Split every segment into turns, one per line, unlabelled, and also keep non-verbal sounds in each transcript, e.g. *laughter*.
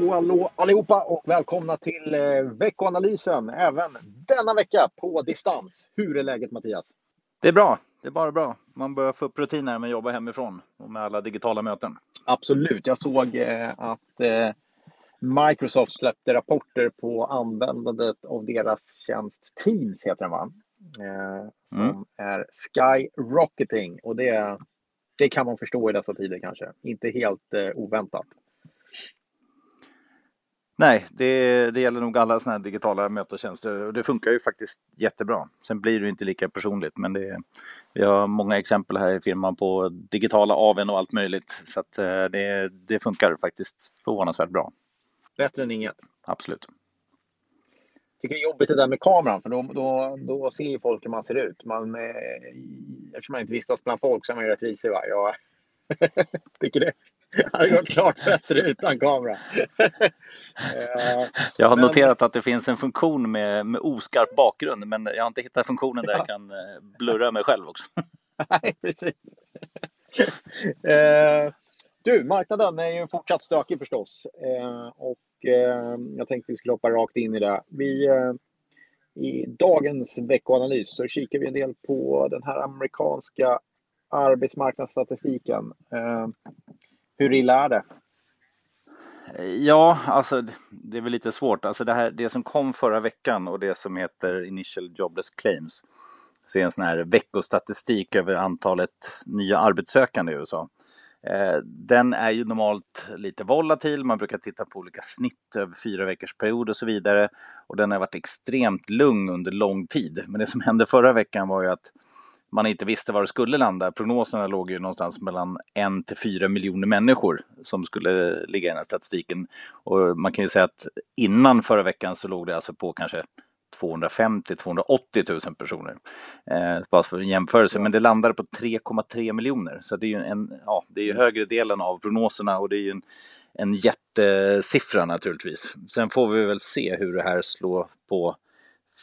Hallå, hallå allihopa och välkomna till eh, veckoanalysen även denna vecka på distans. Hur är läget Mattias?
Det är bra. Det är bara bra. Man börjar få upp rutiner med att jobba hemifrån och med alla digitala möten.
Absolut. Jag såg eh, att eh, Microsoft släppte rapporter på användandet av deras tjänst Teams, heter den va? Som mm. är skyrocketing och det, det kan man förstå i dessa tider kanske. Inte helt oväntat.
Nej, det, det gäller nog alla sådana här digitala mötestjänster och det funkar ju faktiskt jättebra. Sen blir det inte lika personligt, men det, vi har många exempel här i firman på digitala AWn och allt möjligt. Så att eh, det, det funkar faktiskt förvånansvärt bra.
Bättre än inget.
Absolut.
tycker det är jobbigt det där med kameran, för då, då, då ser ju folk hur man ser ut. Man, eh, eftersom man inte vistas bland folk så är man ju rätt risig. Va? Jag *laughs* tycker det *laughs* det hade gått klart bättre utan kamera. *laughs*
jag har men... noterat att det finns en funktion med, med oskarp bakgrund, men jag har inte hittat funktionen där jag kan eh, blurra mig själv också. *laughs*
Nej, precis. Eh, du, marknaden är ju fortsatt stökig förstås. Eh, och jag tänkte vi skulle hoppa rakt in i det. Vi, I dagens veckoanalys så kikar vi en del på den här amerikanska arbetsmarknadsstatistiken. Hur illa är det?
Ja, alltså det är väl lite svårt. Alltså det, här, det som kom förra veckan och det som heter Initial Jobless Claims. Så är en sån här veckostatistik över antalet nya arbetssökande i USA. Eh, den är ju normalt lite volatil, man brukar titta på olika snitt över fyra veckors period och så vidare. Och den har varit extremt lugn under lång tid. Men det som hände förra veckan var ju att man inte visste var det skulle landa. Prognoserna låg ju någonstans mellan en till fyra miljoner människor som skulle ligga i den här statistiken. Och man kan ju säga att innan förra veckan så låg det alltså på kanske 250 280 000 personer. Eh, bara för en jämförelse, men det landade på 3,3 miljoner. Så det är ju en, ja, det är ju högre delen av prognoserna och det är ju en, en jättesiffra naturligtvis. Sen får vi väl se hur det här slår på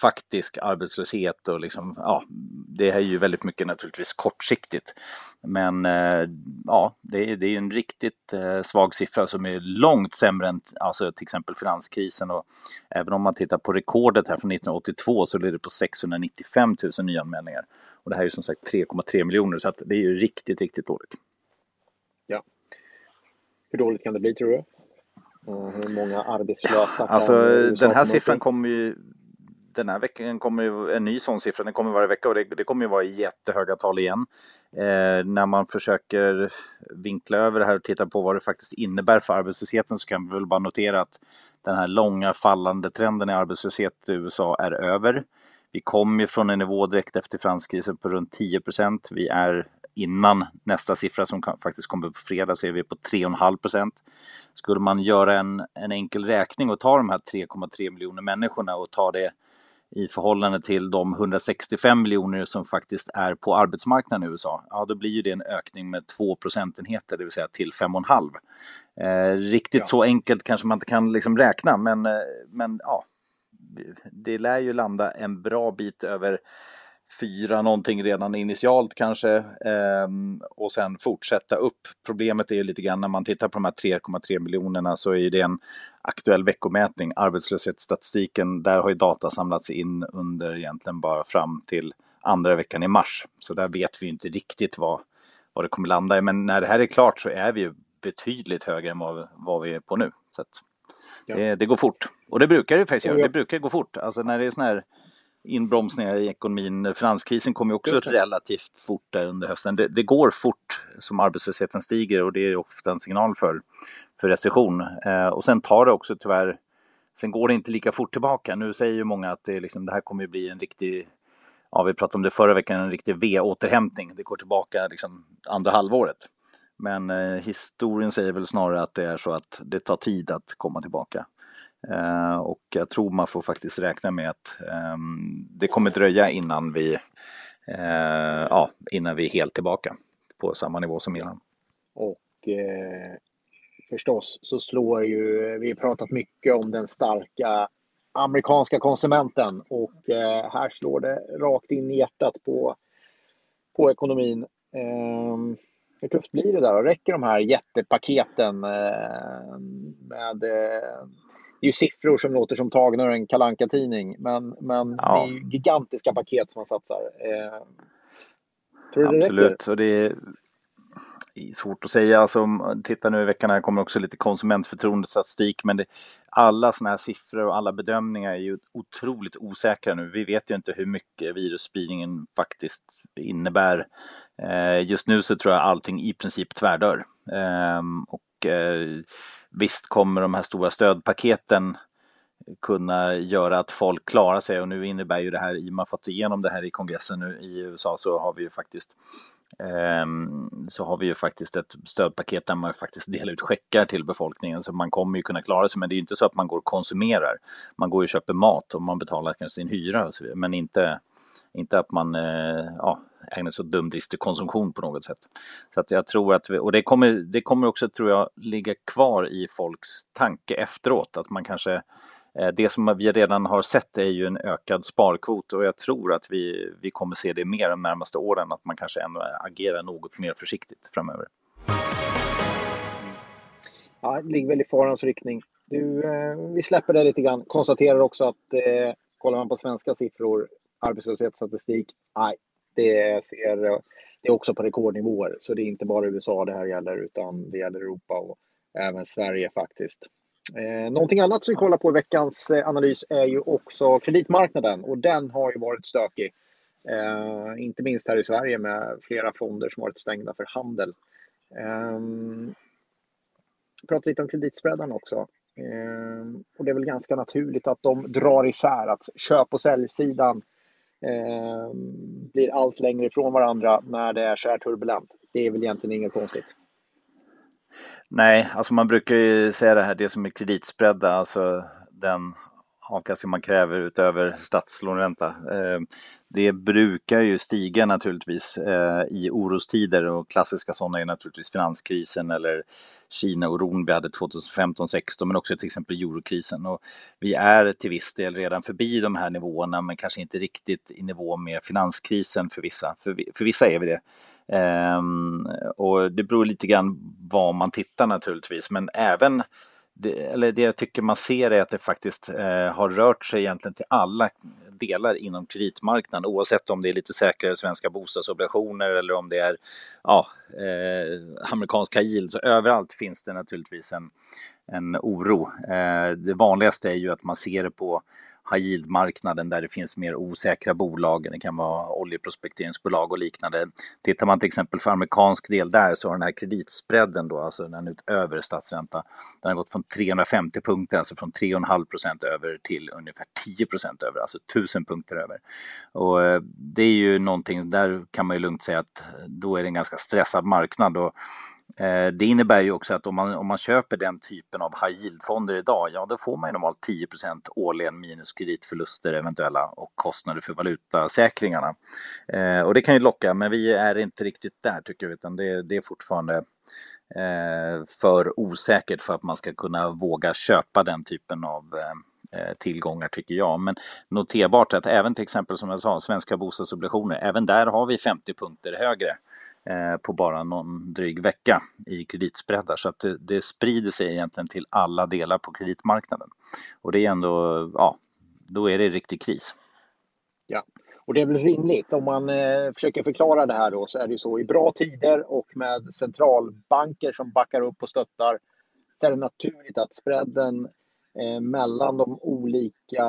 faktisk arbetslöshet och liksom, ja, det är ju väldigt mycket naturligtvis kortsiktigt. Men eh, ja, det är, det är en riktigt eh, svag siffra som är långt sämre än alltså, till exempel finanskrisen och även om man tittar på rekordet här från 1982 så ligger det på 695 000 nyanmälningar. Och det här är ju som sagt 3,3 miljoner så att det är ju riktigt, riktigt dåligt.
Ja. Hur dåligt kan det bli tror du? Hur många arbetslösa?
Alltså den här siffran kommer ju den här veckan kommer ju en ny sån siffra, den kommer varje vecka och det, det kommer ju vara jättehöga tal igen. Eh, när man försöker vinkla över det här och titta på vad det faktiskt innebär för arbetslösheten så kan vi väl bara notera att den här långa fallande trenden i arbetslöshet i USA är över. Vi kom ju från en nivå direkt efter finanskrisen på runt 10 procent. Vi är innan nästa siffra som faktiskt kommer på fredag så är vi på 3,5 procent. Skulle man göra en, en enkel räkning och ta de här 3,3 miljoner människorna och ta det i förhållande till de 165 miljoner som faktiskt är på arbetsmarknaden i USA, ja då blir ju det en ökning med 2 procentenheter, det vill säga till 5,5. Eh, riktigt ja. så enkelt kanske man inte kan liksom räkna, men, eh, men ja, det lär ju landa en bra bit över fyra någonting redan initialt kanske eh, och sen fortsätta upp. Problemet är ju lite grann när man tittar på de här 3,3 miljonerna så är det en aktuell veckomätning. Arbetslöshetsstatistiken, där har ju data samlats in under egentligen bara fram till andra veckan i mars. Så där vet vi inte riktigt vad, vad det kommer landa i. Men när det här är klart så är vi ju betydligt högre än vad, vad vi är på nu. Så ja. det, det, går fort. Och det brukar det faktiskt göra. Det brukar gå fort. Alltså när det är sån här inbromsningar i ekonomin. Finanskrisen kom ju också relativt fort där under hösten. Det, det, går fort som arbetslösheten stiger och det är ofta en signal för, för recession. Eh, och sen tar det också tyvärr, sen går det inte lika fort tillbaka. Nu säger ju många att det, liksom, det här kommer att bli en riktig, ja vi pratade om det förra veckan, en riktig V-återhämtning. Det går tillbaka liksom andra halvåret. Men eh, historien säger väl snarare att det är så att det tar tid att komma tillbaka. Eh, och jag tror man får faktiskt räkna med att ehm, det kommer dröja innan vi, eh, ja, innan vi är helt tillbaka på samma nivå som innan.
Och eh, förstås så slår ju, vi har pratat mycket om den starka amerikanska konsumenten och eh, här slår det rakt in i hjärtat på, på ekonomin. Eh, hur tufft blir det där? Räcker de här jättepaketen eh, med... Det är ju siffror som låter som tagna ur en kalanka tidning men, men ja. det är ju gigantiska paket som man satsar. Eh,
tror du Absolut, det räcker? och det är svårt att säga. Alltså, titta nu i veckan här kommer också lite konsumentförtroendestatistik men det, alla sådana här siffror och alla bedömningar är ju otroligt osäkra nu. Vi vet ju inte hur mycket virusspridningen faktiskt innebär. Eh, just nu så tror jag allting i princip tvärdör. Eh, och eh, visst kommer de här stora stödpaketen kunna göra att folk klarar sig. Och nu innebär ju det här, i och med att fått igenom det här i kongressen nu i USA så har vi ju faktiskt ehm, så har vi ju faktiskt ett stödpaket där man faktiskt delar ut checkar till befolkningen. Så man kommer ju kunna klara sig. Men det är ju inte så att man går och konsumerar. Man går och köper mat och man betalar kanske sin hyra och så vidare. Men inte, inte att man eh, ja, ägnar sig åt dumdristig konsumtion på något sätt. Så att jag tror att vi, och det kommer, det kommer också tror jag ligga kvar i folks tanke efteråt att man kanske eh, det som vi redan har sett är ju en ökad sparkvot och jag tror att vi, vi kommer se det mer de närmaste åren, att man kanske ändå agerar något mer försiktigt framöver.
Ja, det ligger väl i farans riktning. Du, eh, vi släpper det lite grann. Konstaterar också att eh, kollar man på svenska siffror, arbetslöshetsstatistik, nej, det ser det är också på rekordnivåer. Så det är inte bara USA det här gäller, utan det gäller Europa och även Sverige faktiskt. Eh, någonting annat som vi kollar på i veckans eh, analys är ju också kreditmarknaden och den har ju varit stökig. Eh, inte minst här i Sverige med flera fonder som varit stängda för handel. Eh, pratar lite om kreditspreadarna också. Eh, och det är väl ganska naturligt att de drar isär, att köp och säljsidan eh, blir allt längre ifrån varandra när det är så här turbulent. Det är väl egentligen inget konstigt.
Nej, alltså man brukar ju säga det här, det som är kreditspreadda, alltså den avkastning man kräver utöver statslåneränta. Eh, det brukar ju stiga naturligtvis eh, i orostider och klassiska sådana är naturligtvis finanskrisen eller Kina-oron vi hade 2015-16 men också till exempel eurokrisen. Och vi är till viss del redan förbi de här nivåerna men kanske inte riktigt i nivå med finanskrisen för vissa. För, för vissa är vi det. Ehm, och det beror lite grann var man tittar naturligtvis men även det, eller det jag tycker man ser är att det faktiskt eh, har rört sig egentligen till alla delar inom kreditmarknaden oavsett om det är lite säkrare svenska bostadsobligationer eller om det är ja, eh, amerikanska yield. Så överallt finns det naturligtvis en, en oro. Eh, det vanligaste är ju att man ser det på high yield-marknaden där det finns mer osäkra bolag. Det kan vara oljeprospekteringsbolag och liknande. Tittar man till exempel för amerikansk del där så har den här kreditspreaden då, alltså den utöver statsränta, den har gått från 350 punkter, alltså från 3,5 procent över till ungefär 10 procent över, alltså 1000 punkter över. Och eh, det är ju någonting, där kan man ju lugnt säga att då är det en ganska stressad marknad och Eh, det innebär ju också att om man, om man köper den typen av high yield-fonder idag, ja då får man ju normalt 10% årligen minus kreditförluster eventuella och kostnader för valutasäkringarna. Eh, och det kan ju locka, men vi är inte riktigt där tycker vi, utan det, det är fortfarande eh, för osäkert för att man ska kunna våga köpa den typen av eh, eh tillgångar tycker jag. Men noterbart att även till exempel som jag sa, svenska bostadsobligationer, även där har vi 50 punkter högre Eh, på bara någon dryg vecka i kreditspreadar. Så att det, det, sprider sig egentligen till alla delar på kreditmarknaden. Och det är ändå, ja, då är det riktig kris.
Ja, och det är väl rimligt om man eh, försöker förklara det här då så är det ju så i bra tider och med centralbanker som backar upp och stöttar så är det naturligt att spreaden eh, mellan de olika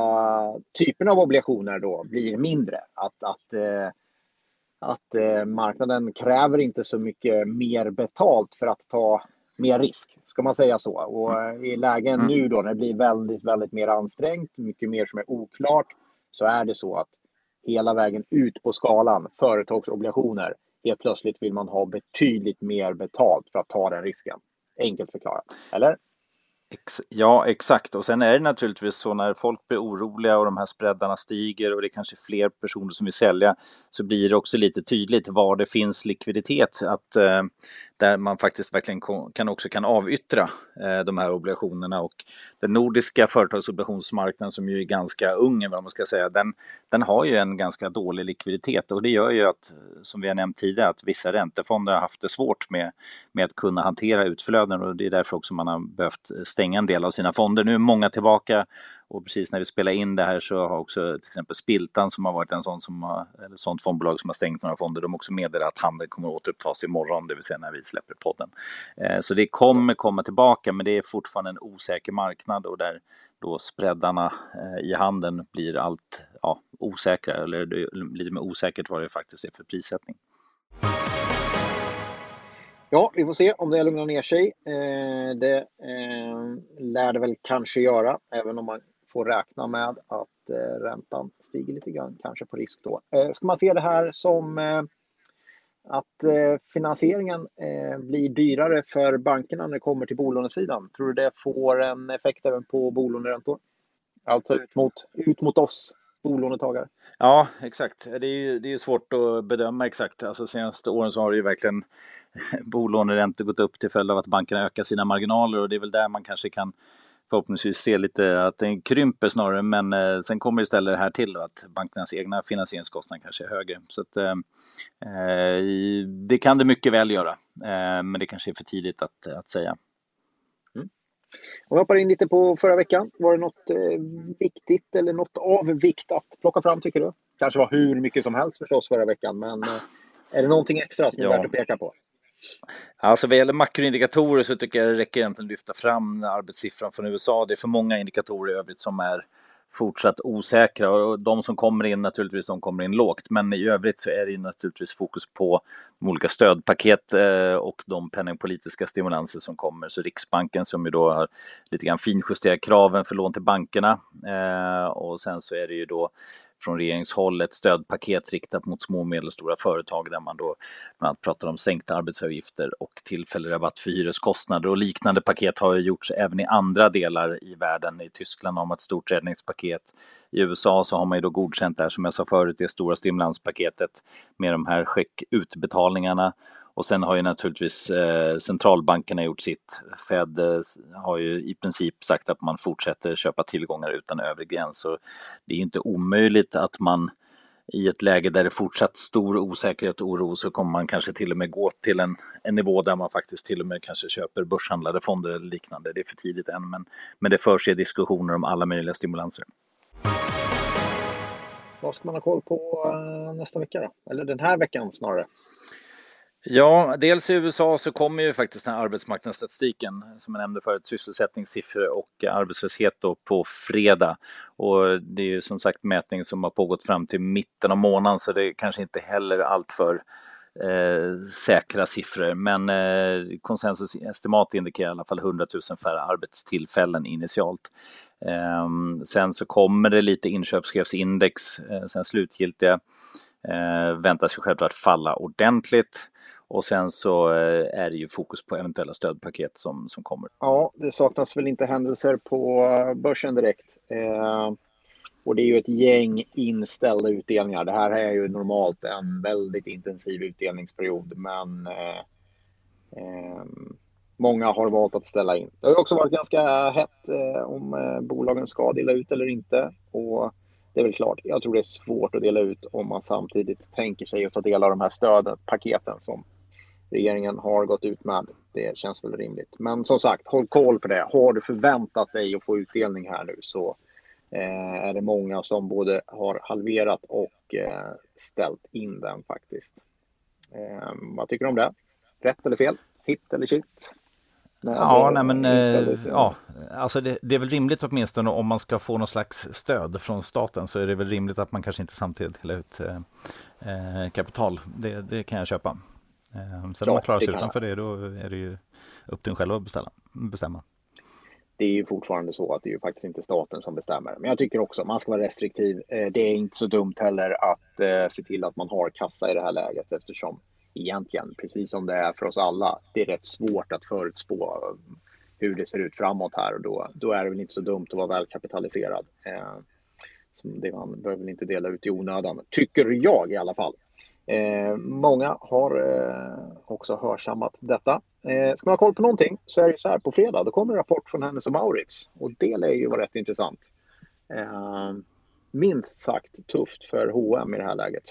typerna av obligationer då blir mindre. Att, att eh, att eh, marknaden kräver inte så mycket mer betalt för att ta mer risk, ska man säga så. Och eh, i lägen mm. nu då när det blir väldigt, väldigt mer ansträngt, mycket mer som är oklart, så är det så att hela vägen ut på skalan, företagsobligationer, helt plötsligt vill man ha betydligt mer betalt för att ta den risken. Enkelt förklarat, eller?
Ex ja, exakt. Och sen är det naturligtvis så när folk blir oroliga och de här spreadarna stiger och det är kanske fler personer som vill sälja så blir det också lite tydligt var det finns likviditet. Att, eh, där man faktiskt verkligen kan, också kan avyttra eh, de här obligationerna. Och den nordiska företagsobligationsmarknaden som ju är ganska ung, vad man ska säga, den, den har ju en ganska dålig likviditet och det gör ju att, som vi har nämnt tidigare, att vissa räntefonder har haft det svårt med, med att kunna hantera utflöden och det är därför också man har behövt stänga en del av sina fonder. Nu är många tillbaka och precis när vi spelar in det här så har också till exempel Spiltan som har varit en sån som har, eller sånt fondbolag som har stängt några fonder, de också meddelat att handeln kommer att återupptas imorgon, det vill säga när vi släpper podden. Eh, så det kommer komma tillbaka, men det är fortfarande en osäker marknad och där då spreadarna eh, i handeln blir allt ja, osäkrare, eller lite mer osäkert vad det faktiskt är för prissättning.
Ja, vi får se om det lugnar ner sig. Eh, det eh, lär det väl kanske göra, även om man får räkna med att eh, räntan stiger lite grann, kanske på risk då. Eh, ska man se det här som eh, att eh, finansieringen eh, blir dyrare för bankerna när det kommer till bolånesidan? Tror du det får en effekt även på bolåneräntor? Alltså ut mot, ut mot oss bolånetagare?
Ja, exakt. Det är ju det är svårt att bedöma exakt. Alltså senaste åren så har det ju verkligen *laughs* bolåneräntor gått upp till följd av att bankerna ökar sina marginaler och det är väl där man kanske kan förhoppningsvis se lite att den krymper snarare, men eh, sen kommer istället det här till att bankernas egna finansieringskostnader kanske är högre. Så att, eh, eh det kan det mycket väl göra, eh, men det kanske är för tidigt att, att säga.
Mm. Om vi hoppar in lite på förra veckan, var det något eh, viktigt eller något av vikt att plocka fram tycker du? Kanske var hur mycket som helst förstås förra veckan, men eh, är det någonting extra som är ja. värt att peka på?
Alltså vad gäller makroindikatorer så tycker jag det räcker egentligen att lyfta fram arbetssiffran från USA. Det är för många indikatorer i övrigt som är fortsatt osäkra och de som kommer in naturligtvis, de kommer in lågt. Men i övrigt så är det ju naturligtvis fokus på de olika stödpaket eh, och de penningpolitiska stimulanser som kommer. Så Riksbanken som ju då har lite grann finjusterat kraven för lån till bankerna eh, och sen så är det ju då från regeringshåll ett stödpaket riktat mot små och medelstora företag där man då bland annat pratar om sänkta arbetsavgifter och tillfällig rabatt för hyreskostnader och liknande paket har ju gjorts även i andra delar i världen. I Tyskland har man ett stort räddningspaket. I USA så har man ju då godkänt det här som jag sa förut, det stora stimulanspaketet med de här checkutbetalningarna och sen har ju naturligtvis eh, centralbankerna gjort sitt. Fed eh, har ju i princip sagt att man fortsätter köpa tillgångar utan övre gräns. Så det är inte omöjligt att man i ett läge där det är fortsatt stor osäkerhet och oro så kommer man kanske till och med gå till en, en nivå där man faktiskt till och med kanske köper börshandlade fonder eller liknande. Det är för tidigt än, men, men det förs diskussioner om alla möjliga stimulanser.
Vad ska man ha koll på eh, nästa vecka då? Eller den här veckan snarare?
Ja, dels i USA så kommer ju faktiskt den här arbetsmarknadsstatistiken som jag nämnde förut, sysselsättningssiffror och arbetslöshet då på fredag. Och det är ju som sagt mätning som har pågått fram till mitten av månaden så det är kanske inte heller alltför eh, säkra siffror. Men eh, konsensusestimat indikerar i alla fall 100 000 färre arbetstillfällen initialt. Eh, sen så kommer det lite inköpschefsindex, eh, sen slutgiltiga eh, väntas ju självklart falla ordentligt. Och sen så eh, är det ju fokus på eventuella stödpaket som, som kommer.
Ja, det saknas väl inte händelser på eh, börsen direkt. Eh, och det är ju ett gäng inställda utdelningar. Det här är ju normalt en väldigt intensiv utdelningsperiod, men eh, eh, många har valt att ställa in. Det har också varit ganska hett eh, om eh, bolagen ska dela ut eller inte. Och det är väl klart, jag tror det är svårt att dela ut om man samtidigt tänker sig att ta del av de här stödpaketen som regeringen har gått ut med. Det känns väl rimligt. Men som sagt, håll koll på det. Har du förväntat dig att få utdelning här nu så eh, är det många som både har halverat och eh, ställt in den faktiskt. Eh, vad tycker du om det? Rätt eller fel? Hit eller shit?
ja, nej men eh, ja, alltså det, det, är väl rimligt åtminstone om man ska få någon slags stöd från staten så är det väl rimligt att man kanske inte samtidigt delar ut eh kapital. Det, det, kan jag köpa. Eh, sen ja, om man klarar sig utanför det, då är det ju upp till en själv att beställa, bestämma.
Det är ju fortfarande så att det är ju faktiskt inte staten som bestämmer. Men jag tycker också man ska vara restriktiv. Eh, det är inte så dumt heller att eh, se till att man har kassa i det här läget eftersom egentligen, precis som det är för oss alla, det är rätt svårt att förutspå hur det ser ut framåt här och då, då är det väl inte så dumt att vara välkapitaliserad. Eh, det man behöver väl inte dela ut i onödan, tycker jag i alla fall. Eh, många har eh, också hörsammat detta. Eh, ska man ha koll på någonting så är det så här, på fredag då kommer en rapport från Hennes och Maurits och det lär ju vara rätt intressant. Eh, minst sagt tufft för H&M i det här läget.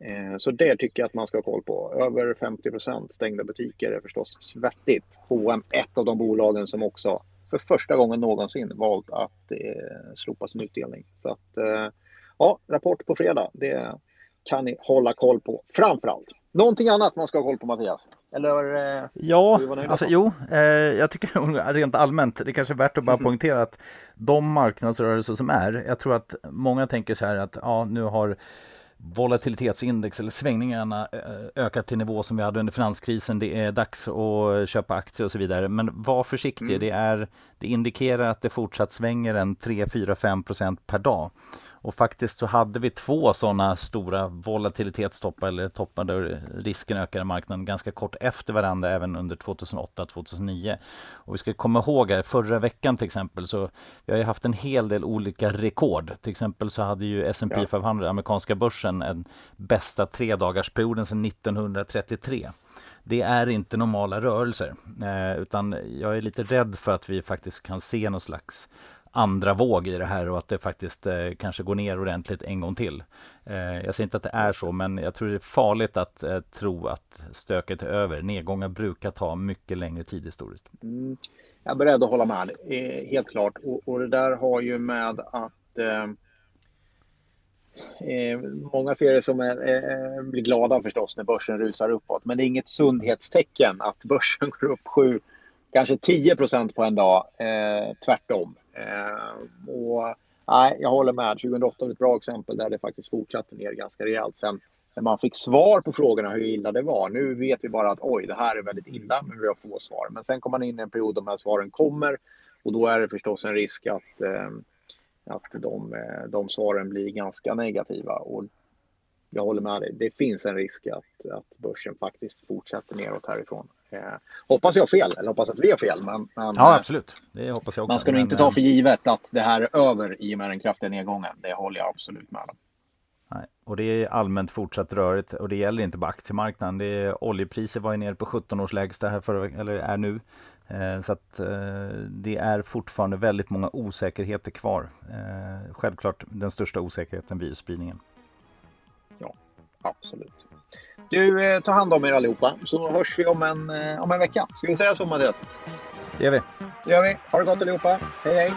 Eh, så det tycker jag att man ska ha koll på. Över 50% stängda butiker är förstås svettigt. H&M ett av de bolagen som också för första gången någonsin valt att eh, slopa sin utdelning. Så att, eh, ja, rapport på fredag. Det kan ni hålla koll på framför allt. Någonting annat man ska ha koll på Mattias? Eller,
eh, ja, alltså, jo, eh, jag tycker *laughs* rent allmänt, det kanske är värt att bara mm. poängtera att de marknadsrörelser som är, jag tror att många tänker så här att ja, nu har volatilitetsindex eller svängningarna eh, ökat till nivå som vi hade under finanskrisen. Det är dags att köpa aktier och så vidare. Men var försiktig. Mm. Det, är, det indikerar att det fortsatt svänger en 3, 4, 5 procent per dag. Och faktiskt så hade vi två sådana stora volatilitetstoppar eller toppar där risken ökade marknaden ganska kort efter varandra även under 2008-2009. Och vi ska komma ihåg att förra veckan till exempel så vi har ju haft en hel del olika rekord. Till exempel så hade ju S&P ja. 500, amerikanska börsen, en bästa tredagarsperioden sedan 1933 det är inte normala rörelser. Eh, utan jag är lite rädd för att vi faktiskt kan se någon slags andra våg i det här och att det faktiskt eh, kanske går ner ordentligt en gång till. Eh, jag säger inte att det är så, men jag tror det är farligt att eh, tro att stöket är över. Nedgångar brukar ta mycket längre tid historiskt.
Mm. Jag är beredd att hålla med, eh, helt klart. Och, och, det där har ju med att eh, eh, Många ser det som eh, blir glada förstås när börsen rusar uppåt, men det är inget sundhetstecken att börsen *laughs* går upp 7, kanske 10 procent på en dag. Eh, tvärtom. Eh, och, nej, jag håller med. 2008 var ett bra exempel där det faktiskt fortsatte ner ganska rejält. Sen när man fick svar på frågorna hur illa det var. Nu vet vi bara att oj, det här är väldigt illa, men vi har få svar. Men sen kommer man in i en period då de här svaren kommer och då är det förstås en risk att, eh, att de, eh, de svaren blir ganska negativa. Och jag håller med dig. Det finns en risk att, att börsen faktiskt fortsätter neråt härifrån. Eh, hoppas jag har fel, eller hoppas att vi har fel. Men, men
ja, absolut. Det hoppas jag också.
Man ska nog inte ta för givet att det här är över i och med den kraftiga nedgången. Det håller jag absolut med om.
Nej. Och det är allmänt fortsatt rörigt och det gäller inte bara aktiemarknaden. Det är, oljepriser var ju nere på 17 års lägsta här förra, eller är nu. Eh, så att eh, det är fortfarande väldigt många osäkerheter kvar. Eh, självklart den största osäkerheten virusspridningen.
Ja, absolut. Du, eh, ta hand om er allihopa så hörs vi om en, eh, om en vecka. Ska vi säga så Mattias?
Det gör vi.
Det gör vi. Ha det gott allihopa. Hej hej!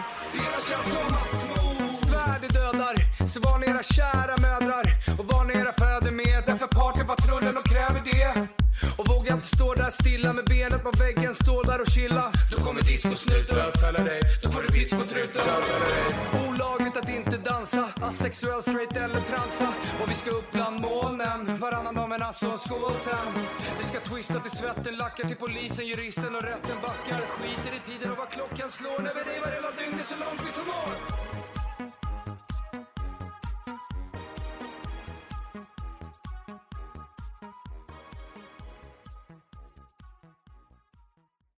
Så var ni era kära mödrar och var ni era fäder med. Därför partypatrullen och kräver det. Och våga inte stå där stilla med benet på väggen, stå där och chilla. Då kommer discosnuten bötfälla dig, då får du pisk på truten. Olagligt att inte dansa, asexuell, straight eller transa. Och vi ska upp bland molnen, varannan dag men alltså en skål sen. Vi ska twista till svetten, lackar till polisen, juristen och rätten backar. Skiter i tiden och vad klockan slår när vi revar hela dygnet så långt vi förmår.